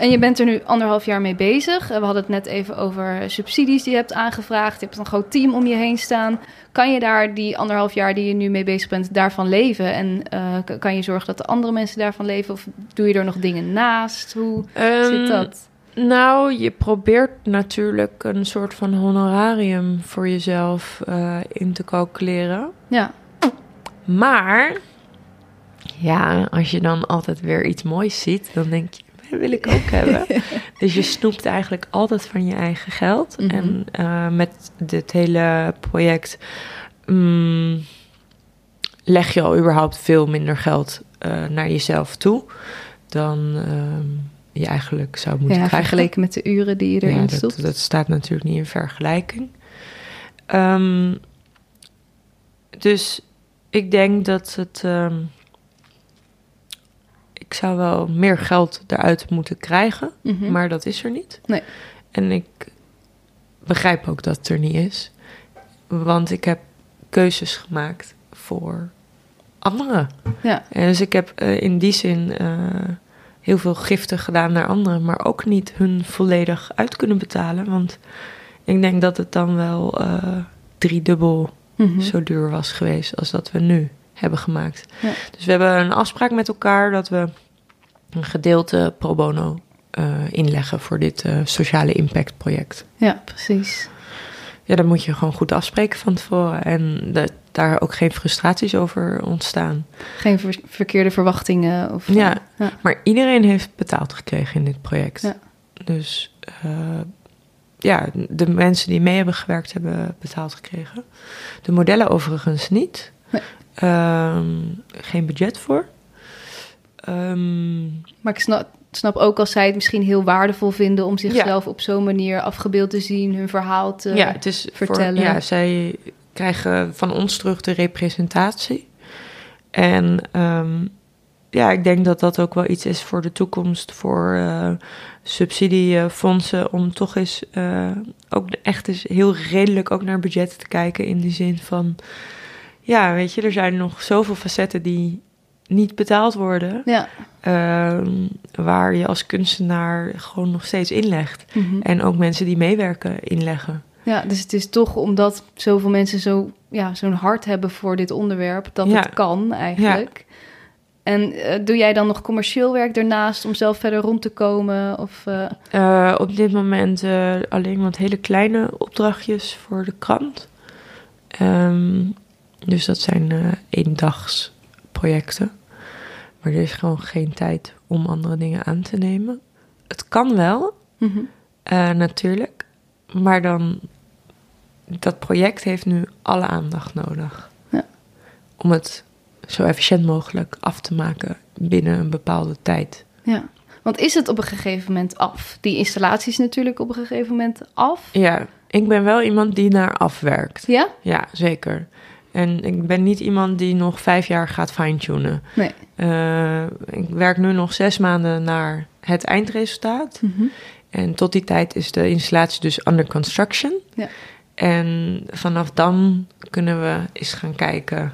En je bent er nu anderhalf jaar mee bezig. We hadden het net even over subsidies die je hebt aangevraagd. Je hebt een groot team om je heen staan. Kan je daar die anderhalf jaar die je nu mee bezig bent, daarvan leven? En eh, kan je zorgen dat de andere mensen daarvan leven? Of doe je er nog dingen naast? Hoe zit Ehm, dat? Nou, je probeert natuurlijk een soort van honorarium voor jezelf eh, in te calculeren. Ja, Maar, ja, als je dan altijd weer iets moois ziet, dan denk je, wil ik ook hebben. Dus je snoept eigenlijk altijd van je eigen geld. Mhm. En eh, met dit hele project mm, leg je al überhaupt veel minder geld eh, naar jezelf toe dan ehm, je eigenlijk zou moeten ja krijgen. vergeleken met de uren die je erin Ja, stopt. dat, dat staat natuurlijk niet in vergelijking. Ehm, dus ik denk dat het. ehm, ik zou wel meer geld eruit moeten krijgen, Mhm. maar dat is er niet. Nee. En ik begrijp ook dat het er niet is, want ik heb keuzes gemaakt voor anderen. Ja, En dus ik heb eh, in die zin eh, heel veel giften gedaan naar anderen, maar ook niet hun volledig uit kunnen betalen. Want ik denk dat het dan wel eh driedubbel Mhm. zo duur was geweest als dat we nu hebben gemaakt. Ja. Dus we hebben een afspraak met elkaar dat we een gedeelte pro bono eh, inleggen voor dit eh, sociale impact project. ja precies. Ja, dan moet je gewoon goed afspreken van tevoren en dat daar ook geen frustraties over ontstaan. Geen ver- verkeerde verwachtingen. Of, Ja. ja. Maar iedereen heeft betaald gekregen in dit project. Ja. Dus eh, ja, de mensen die mee hebben gewerkt hebben betaald gekregen. De modellen overigens niet. Nee. Ehm, geen budget voor. Ehm, Maar ik snap, snap ook als zij het misschien heel waardevol vinden om zichzelf op zo'n manier afgebeeld te zien, hun verhaal te. ja, het is vertellen. Voor, ja, zij krijgen van ons terug de representatie. En ehm, ja, ik denk dat dat ook wel iets is voor de toekomst voor eh, subsidiefondsen om toch eens eh, ook echt eens heel redelijk ook naar budget te kijken in die zin van ja, weet je, er zijn nog zoveel facetten die niet betaald worden, Ja. ehm, waar je als kunstenaar gewoon nog steeds inlegt. Mhm. En ook mensen die meewerken inleggen. ja, dus het is toch omdat zoveel mensen zo, ja, zo'n hart hebben voor dit onderwerp, dat Ja. het kan eigenlijk. En eh, doe jij dan nog commercieel werk daarnaast om zelf verder rond te komen? Of, eh, Eh, op dit moment alleen wat hele kleine opdrachtjes voor de krant. Ehm, dus dat zijn eh eendagsprojecten. Maar er is gewoon geen tijd om andere dingen aan te nemen. Het kan wel, mhm. eh, natuurlijk. Maar dan, dat project heeft nu alle aandacht nodig. Ja. Om het zo efficiënt mogelijk af te maken binnen een bepaalde tijd. Ja. Want is het op een gegeven moment af? Die installatie is natuurlijk op een gegeven moment af. Ja, ik ben wel iemand die naar afwerkt. Ja? Ja, zeker. En ik ben niet iemand die nog vijf jaar gaat fine-tunen. Nee. Eh, ik werk nu nog zes maanden naar het eindresultaat. Mhm. En tot die tijd is de installatie dus under construction. Ja. En vanaf dan kunnen we eens gaan kijken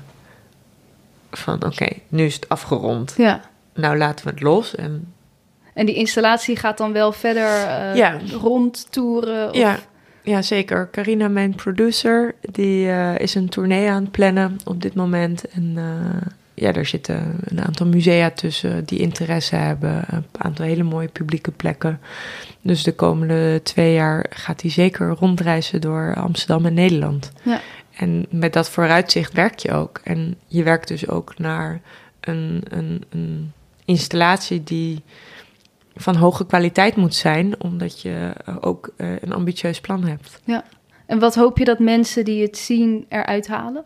van oké, nu is het afgerond. Ja. Nou laten we het los. En En die installatie gaat dan wel verder Ja. rondtoeren? Of... ja, ja, zeker. Carina, mijn producer, die eh, is een tournee aan het plannen op dit moment. En eh, ja, daar zitten een aantal musea tussen die interesse hebben. Een aantal hele mooie publieke plekken. Dus de komende twee jaar gaat hij zeker rondreizen door Amsterdam en Nederland. Ja. En met dat vooruitzicht werk je ook. En je werkt dus ook naar een, een, een installatie die van hoge kwaliteit moet zijn, omdat je ook eh, een ambitieus plan hebt. En wat hoop je dat mensen die het zien eruit halen?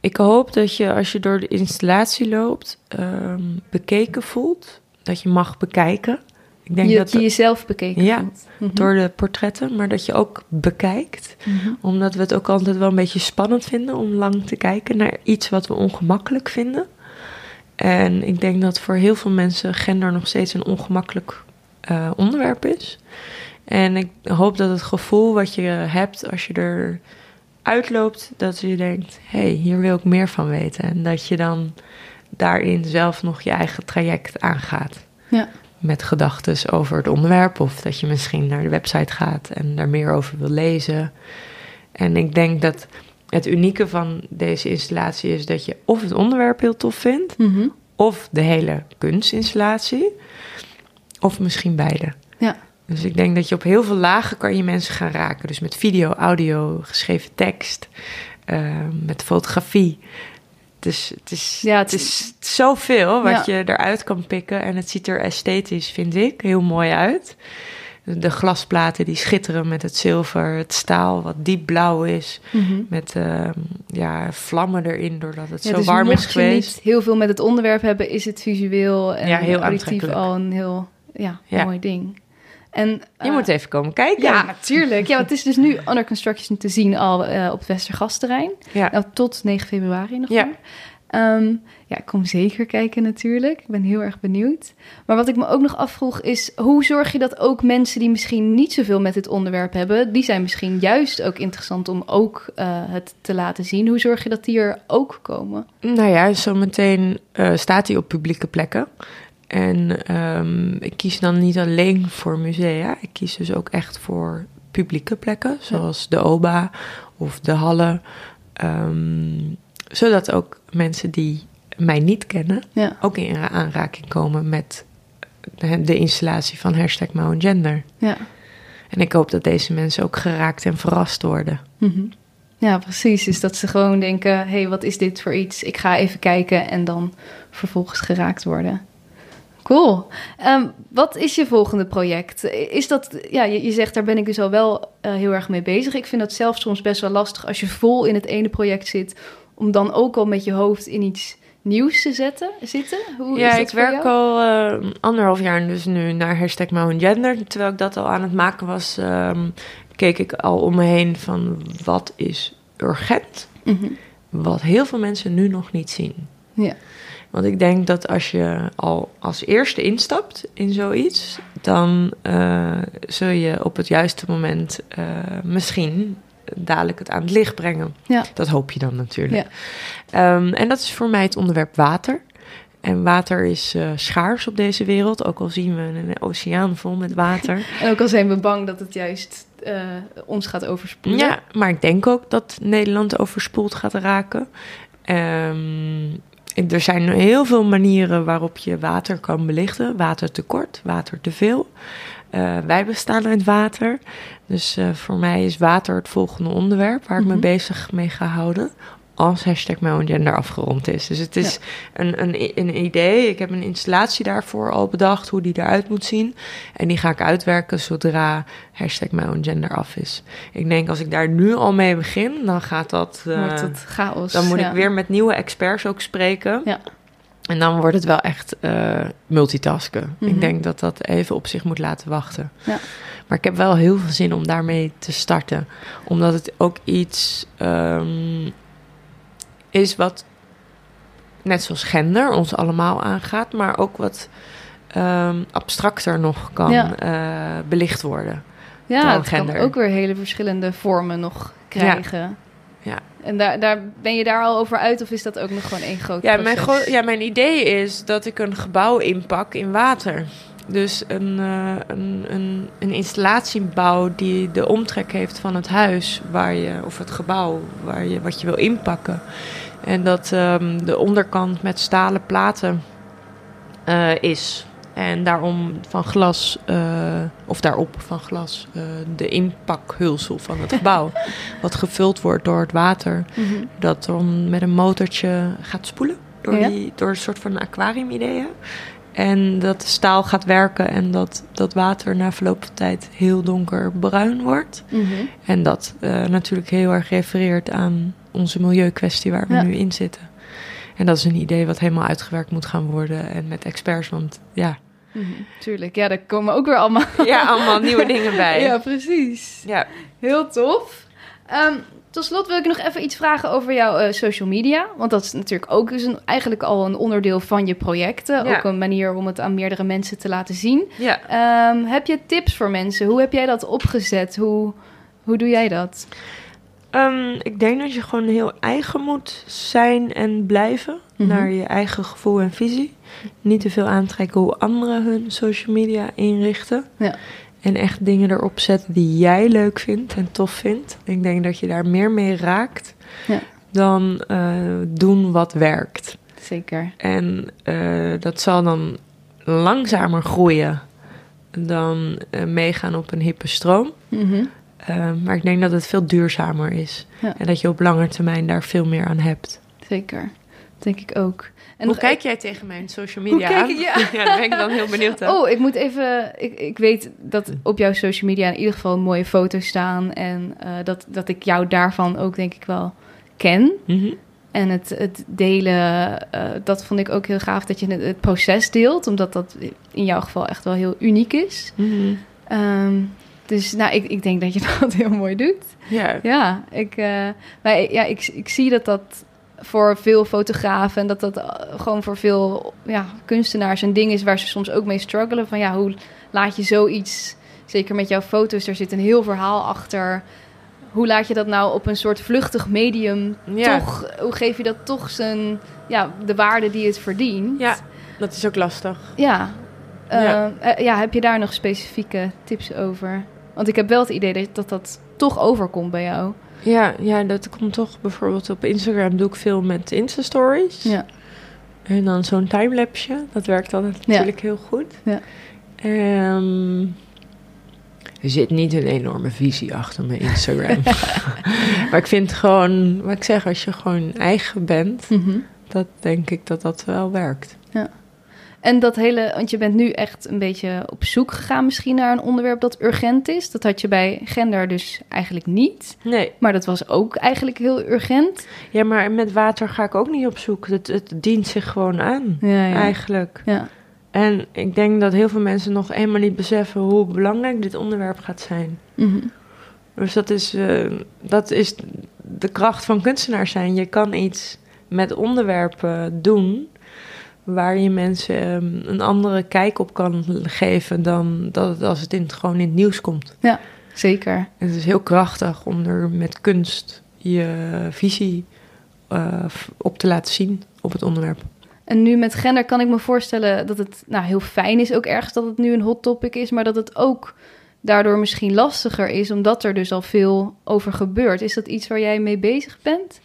Ik hoop dat je als je door de installatie loopt, ehm, bekeken voelt. Dat je mag bekijken. Ik denk Je, dat je jezelf bekeken Ja, voelt. Mhm. door de portretten, maar dat je ook bekijkt. Mhm. Omdat we het ook altijd wel een beetje spannend vinden om lang te kijken naar iets wat we ongemakkelijk vinden. En ik denk dat voor heel veel mensen gender nog steeds een ongemakkelijk eh, onderwerp is. En ik hoop dat het gevoel wat je hebt als je er uitloopt, dat je denkt: hé, hey, hier wil ik meer van weten. En dat je dan daarin zelf nog je eigen traject aangaat. Ja. Met gedachten over het onderwerp, of dat je misschien naar de website gaat en daar meer over wil lezen. En ik denk dat het unieke van deze installatie is dat je of het onderwerp heel tof vindt, Mhm. of de hele kunstinstallatie, of misschien beide. Ja. Dus ik denk dat je op heel veel lagen kan je mensen gaan raken. Dus met video, audio, geschreven tekst, eh, met fotografie. Dus het is, Ja, het het is zoveel wat Ja. je eruit kan pikken. En het ziet er esthetisch, vind ik, heel mooi uit. De glasplaten die schitteren met het zilver, het staal wat diep blauw is. Mhm. Met eh, ja, vlammen erin doordat het Ja, zo dus warm is geweest. niet heel veel met het onderwerp hebben, is het visueel en Ja, heel auditief al een heel ja, Ja. mooi ding. En, Je eh, moet even komen kijken. Ja, natuurlijk. Ja, het is dus nu under construction te zien al eh, op het Westergasterrein. Ja. Nou, tot 9 februari nog Ja. maar. Ehm, ja, ik kom zeker kijken natuurlijk. Ik ben heel erg benieuwd. Maar wat ik me ook nog afvroeg is... hoe zorg je dat ook mensen die misschien niet zoveel met dit onderwerp hebben... die zijn misschien juist ook interessant om ook eh, het te laten zien. Hoe zorg je dat die er ook komen? Nou ja, zometeen eh staat hij op publieke plekken. En ehm, ik kies dan niet alleen voor musea. Ik kies dus ook echt voor publieke plekken, zoals de OBA of de Hallen. Ehm, zodat ook mensen die mij niet kennen, Ja. ook in aanraking komen met de, de installatie van hashtag Mouw en Gender. Ja. En ik hoop dat deze mensen ook geraakt en verrast worden. Mhm. Ja, precies. Dus dat ze gewoon denken: hé, hey, wat is dit voor iets? Ik ga even kijken en dan vervolgens geraakt worden. Cool. Ehm, wat is je volgende project? Is dat, ja, je, je zegt daar ben ik dus al wel eh, heel erg mee bezig. Ik vind dat zelf soms best wel lastig als je vol in het ene project zit, om dan ook al met je hoofd in iets nieuws te zetten, zitten. Hoe ja, ik werk jou? al eh, anderhalf jaar dus nu naar hashtag Mouw en Gender. Terwijl ik dat al aan het maken was, ehm, keek ik al om me heen van wat is urgent, Mhm. wat heel veel mensen nu nog niet zien. Ja. Want ik denk dat als je al als eerste instapt in zoiets, dan eh, zul je op het juiste moment eh, misschien dadelijk het aan het licht brengen. Ja. Dat hoop je dan natuurlijk. Ja. Ehm, en dat is voor mij het onderwerp water. En water is eh, schaars op deze wereld, ook al zien we een oceaan vol met water. En ook al zijn we bang dat het juist eh, ons gaat overspoelen. Ja, maar ik denk ook dat Nederland overspoeld gaat raken. Ehm, er zijn heel veel manieren waarop je water kan belichten. Watertekort, waterteveel. Eh wij bestaan uit water. Dus eh, voor mij is water het volgende onderwerp waar ik Mhm. me bezig mee ga houden. Als hashtag Gender afgerond is. Dus het is een, een, een idee. Ik heb een installatie daarvoor al bedacht, hoe die eruit moet zien. En die ga ik uitwerken zodra hashtag Gender af is. Ik denk als ik daar nu al mee begin, dan gaat dat... eh, Wordt het chaos. dan moet ja. ik weer met nieuwe experts ook spreken. Ja. En dan wordt het wel echt eh, multitasken. Mhm. Ik denk dat dat even op zich moet laten wachten. Ja. Maar ik heb wel heel veel zin om daarmee te starten. Omdat het ook iets ehm, is wat, net zoals gender, ons allemaal aangaat. Maar ook wat ehm, abstracter nog kan Ja. eh, belicht worden. Ja, het kan ook weer hele verschillende vormen nog krijgen. Ja. En daar, daar ben je daar al over uit of is dat ook nog gewoon één groot Ja, mijn, gro- ja, mijn idee is dat ik een gebouw inpak in water. Dus een, eh, een, een, een installatie bouw die de omtrek heeft van het huis waar je, of het gebouw waar je, wat je wil inpakken. En dat ehm, de onderkant met stalen platen eh, is. En daarom van glas, eh, of daarop van glas, eh, de inpakhulsel van het gebouw. wat gevuld wordt door het water Mhm. dat dan met een motortje gaat spoelen. Door, Ja. die, door een soort van aquarium ideeën. En dat de staal gaat werken en dat dat water na verloop van tijd heel donkerbruin wordt. Mhm. En dat eh, natuurlijk heel erg refereert aan onze milieukwestie waar we Ja. nu in zitten. En dat is een idee wat helemaal uitgewerkt moet gaan worden. En met experts, want ja, Mhm. Tuurlijk, ja, daar komen ook weer allemaal... ja allemaal nieuwe dingen bij. Ja, precies. Ja. Heel tof. Ehm, tot slot wil ik nog even iets vragen over jouw eh, social media. Want dat is natuurlijk ook dus een, eigenlijk al een onderdeel van je projecten. Ja. Ook een manier om het aan meerdere mensen te laten zien. ja. Ehm, heb je tips voor mensen? Hoe heb jij dat opgezet? Hoe, hoe doe jij dat? Ehm, ik denk dat je gewoon heel eigen moet zijn en blijven. Mhm. Naar je eigen gevoel en visie. Niet te veel aantrekken hoe anderen hun social media inrichten. Ja. En echt dingen erop zetten die jij leuk vindt en tof vindt. Ik denk dat je daar meer mee raakt Ja. dan eh, doen wat werkt. Zeker. En eh, dat zal dan langzamer groeien dan eh, meegaan op een hippe stroom. Mhm. Uh, maar ik denk dat het veel duurzamer is. Ja. En dat je op lange termijn daar veel meer aan hebt. Zeker. Denk ik ook. En Hoe kijk jij tegen mijn social Hoe media kijk aan? ik- ja. ja, daar ben ik dan heel benieuwd naar. Oh, ik moet even. Ik, ik weet dat op jouw social media in ieder geval mooie foto's staan. En eh, dat, dat ik jou daarvan ook denk ik wel ken. Mhm. En het, het delen, eh, dat vond ik ook heel gaaf dat je het, het proces deelt. Omdat dat in jouw geval echt wel heel uniek is. Ehm, dus nou, ik, ik denk dat je dat heel mooi doet. Ja. Ja, ik, maar, ja ik, ik zie dat dat voor veel fotografen... en dat dat eh, gewoon voor veel ja, kunstenaars een ding is... waar ze soms ook mee struggelen. Van ja, hoe laat je zoiets... Zeker met jouw foto's, er zit een heel verhaal achter. Hoe laat je dat nou op een soort vluchtig medium Ja. toch... Hoe geef je dat toch zijn... Ja, de waarde die het verdient? ja, dat is ook lastig. Ja. Ja. eh, ja, heb je daar nog specifieke tips over? Want ik heb wel het idee dat dat, dat toch overkomt bij jou. Ja, ja, dat komt toch bijvoorbeeld op Instagram doe ik veel met Insta-stories. Ja. En dan zo'n timelapse. Dat werkt dan natuurlijk heel goed. Ja. Ehm, er zit niet een enorme visie achter mijn Instagram. maar ik vind gewoon, wat ik zeg, als je gewoon eigen bent, Mhm. dat denk ik dat dat wel werkt. En dat hele, want je bent nu echt een beetje op zoek gegaan misschien naar een onderwerp dat urgent is. Dat had je bij gender dus eigenlijk niet. Nee, Maar dat was ook eigenlijk heel urgent. ja, maar met water ga ik ook niet op zoek. Het, het dient zich gewoon aan, Ja, ja. eigenlijk. Ja, En ik denk dat heel veel mensen nog helemaal niet beseffen hoe belangrijk dit onderwerp gaat zijn. Mhm. Dus dat is, eh, dat is de kracht van kunstenaar zijn. Je kan iets met onderwerpen doen waar je mensen ehm, een andere kijk op kan geven dan dat het als het in, gewoon in het nieuws komt. zeker. En het is heel krachtig om er met kunst je visie eh, op te laten zien op het onderwerp. En nu met gender kan ik me voorstellen dat het nou, heel fijn is ook ergens dat het nu een hot topic is. Maar dat het ook daardoor misschien lastiger is omdat er dus al veel over gebeurt. Is dat iets waar jij mee bezig bent?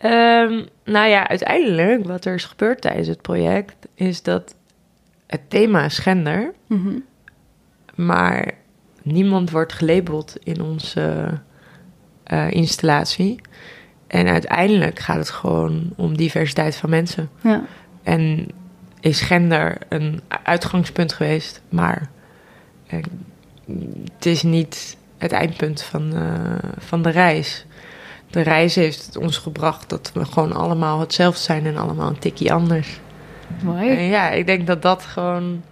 Ehm, nou ja, uiteindelijk wat er is gebeurd tijdens het project is dat het thema is gender. Mhm. maar niemand wordt gelabeld in onze eh, installatie. En uiteindelijk gaat het gewoon om diversiteit van mensen. Ja. En is gender een uitgangspunt geweest, maar eh, het is niet het eindpunt van, eh, van de reis. De reis heeft het ons gebracht dat we gewoon allemaal hetzelfde zijn en allemaal een tikkie anders. Mooi. En ja, ik denk dat dat gewoon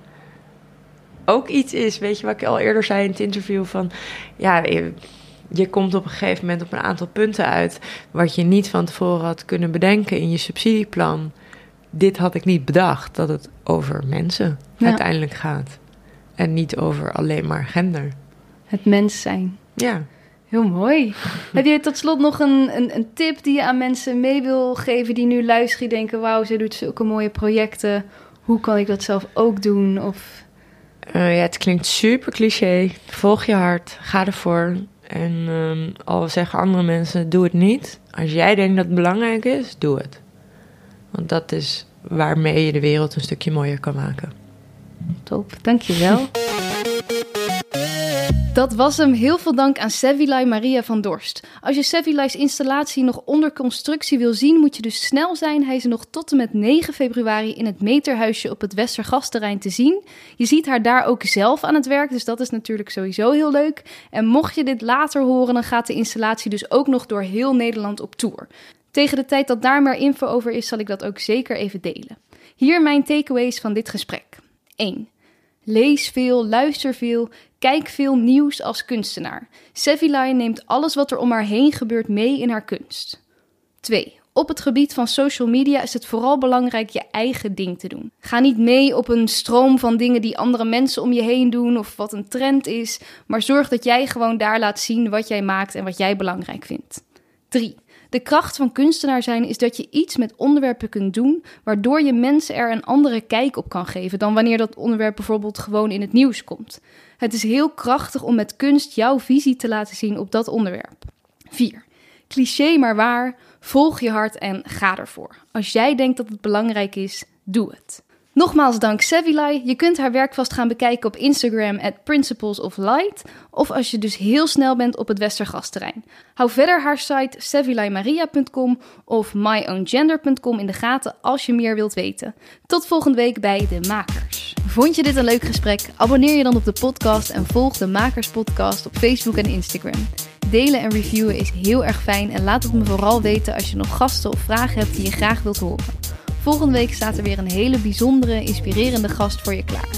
ook iets is. Weet je wat ik al eerder zei in het interview? Van ja, je, je komt op een gegeven moment op een aantal punten uit. wat je niet van tevoren had kunnen bedenken in je subsidieplan. Dit had ik niet bedacht, dat het over mensen Ja. uiteindelijk gaat. En niet over alleen maar gender. Het mens zijn. Ja, Heel mooi. Heb je tot slot nog een, een, een, tip die je aan mensen mee wil geven die nu luisteren, die denken, wauw, ze doet zulke mooie projecten. Hoe kan ik dat zelf ook doen? Of... Uh, ja, het klinkt super cliché. Volg je hart, ga ervoor. En um, al zeggen andere mensen, doe het niet. Als jij denkt dat het belangrijk is, doe het. Want dat is waarmee je de wereld een stukje mooier kan maken. Top, dankjewel. Dat was hem. Heel veel dank aan Sevilai Maria van Dorst. Als je Sevilai's installatie nog onder constructie wil zien, moet je dus snel zijn. Hij is nog tot en met 9 februari in het Meterhuisje op het Westergasterrein te zien. Je ziet haar daar ook zelf aan het werk, dus dat is natuurlijk sowieso heel leuk. En mocht je dit later horen, dan gaat de installatie dus ook nog door heel Nederland op tour. Tegen de tijd dat daar meer info over is, zal ik dat ook zeker even delen. Hier mijn takeaways van dit gesprek. 1. Lees veel, luister veel, kijk veel nieuws als kunstenaar. Sevilai neemt alles wat er om haar heen gebeurt mee in haar kunst. 2. Op het gebied van social media is het vooral belangrijk je eigen ding te doen. Ga niet mee op een stroom van dingen die andere mensen om je heen doen of wat een trend is, maar zorg dat jij gewoon daar laat zien wat jij maakt en wat jij belangrijk vindt. 3. De kracht van kunstenaar zijn is dat je iets met onderwerpen kunt doen, waardoor je mensen er een andere kijk op kan geven dan wanneer dat onderwerp bijvoorbeeld gewoon in het nieuws komt. Het is heel krachtig om met kunst jouw visie te laten zien op dat onderwerp. 4. Cliché maar waar, volg je hart en ga ervoor. Als jij denkt dat het belangrijk is, doe het. Nogmaals dank Sevilai. Je kunt haar werk vast gaan bekijken op Instagram at Principles of Light. Of als je dus heel snel bent op het Westergasterrein. Hou verder haar site sevilaimaria.com of myown.gender.com in de gaten als je meer wilt weten. Tot volgende week bij De Makers. Vond je dit een leuk gesprek? Abonneer je dan op de podcast en volg de Makers podcast op Facebook en Instagram. Delen en reviewen is heel erg fijn en laat het me vooral weten als je nog gasten of vragen hebt die je graag wilt horen. Volgende week staat er weer een hele bijzondere, inspirerende gast voor je klaar.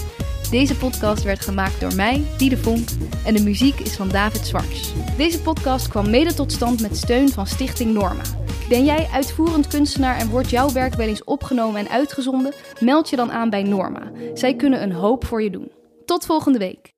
Deze podcast werd gemaakt door mij, Diede Vonk, en de muziek is van David Zwarts. Deze podcast kwam mede tot stand met steun van Stichting Norma. Ben jij uitvoerend kunstenaar en wordt jouw werk wel eens opgenomen en uitgezonden? Meld je dan aan bij Norma. Zij kunnen een hoop voor je doen. Tot volgende week.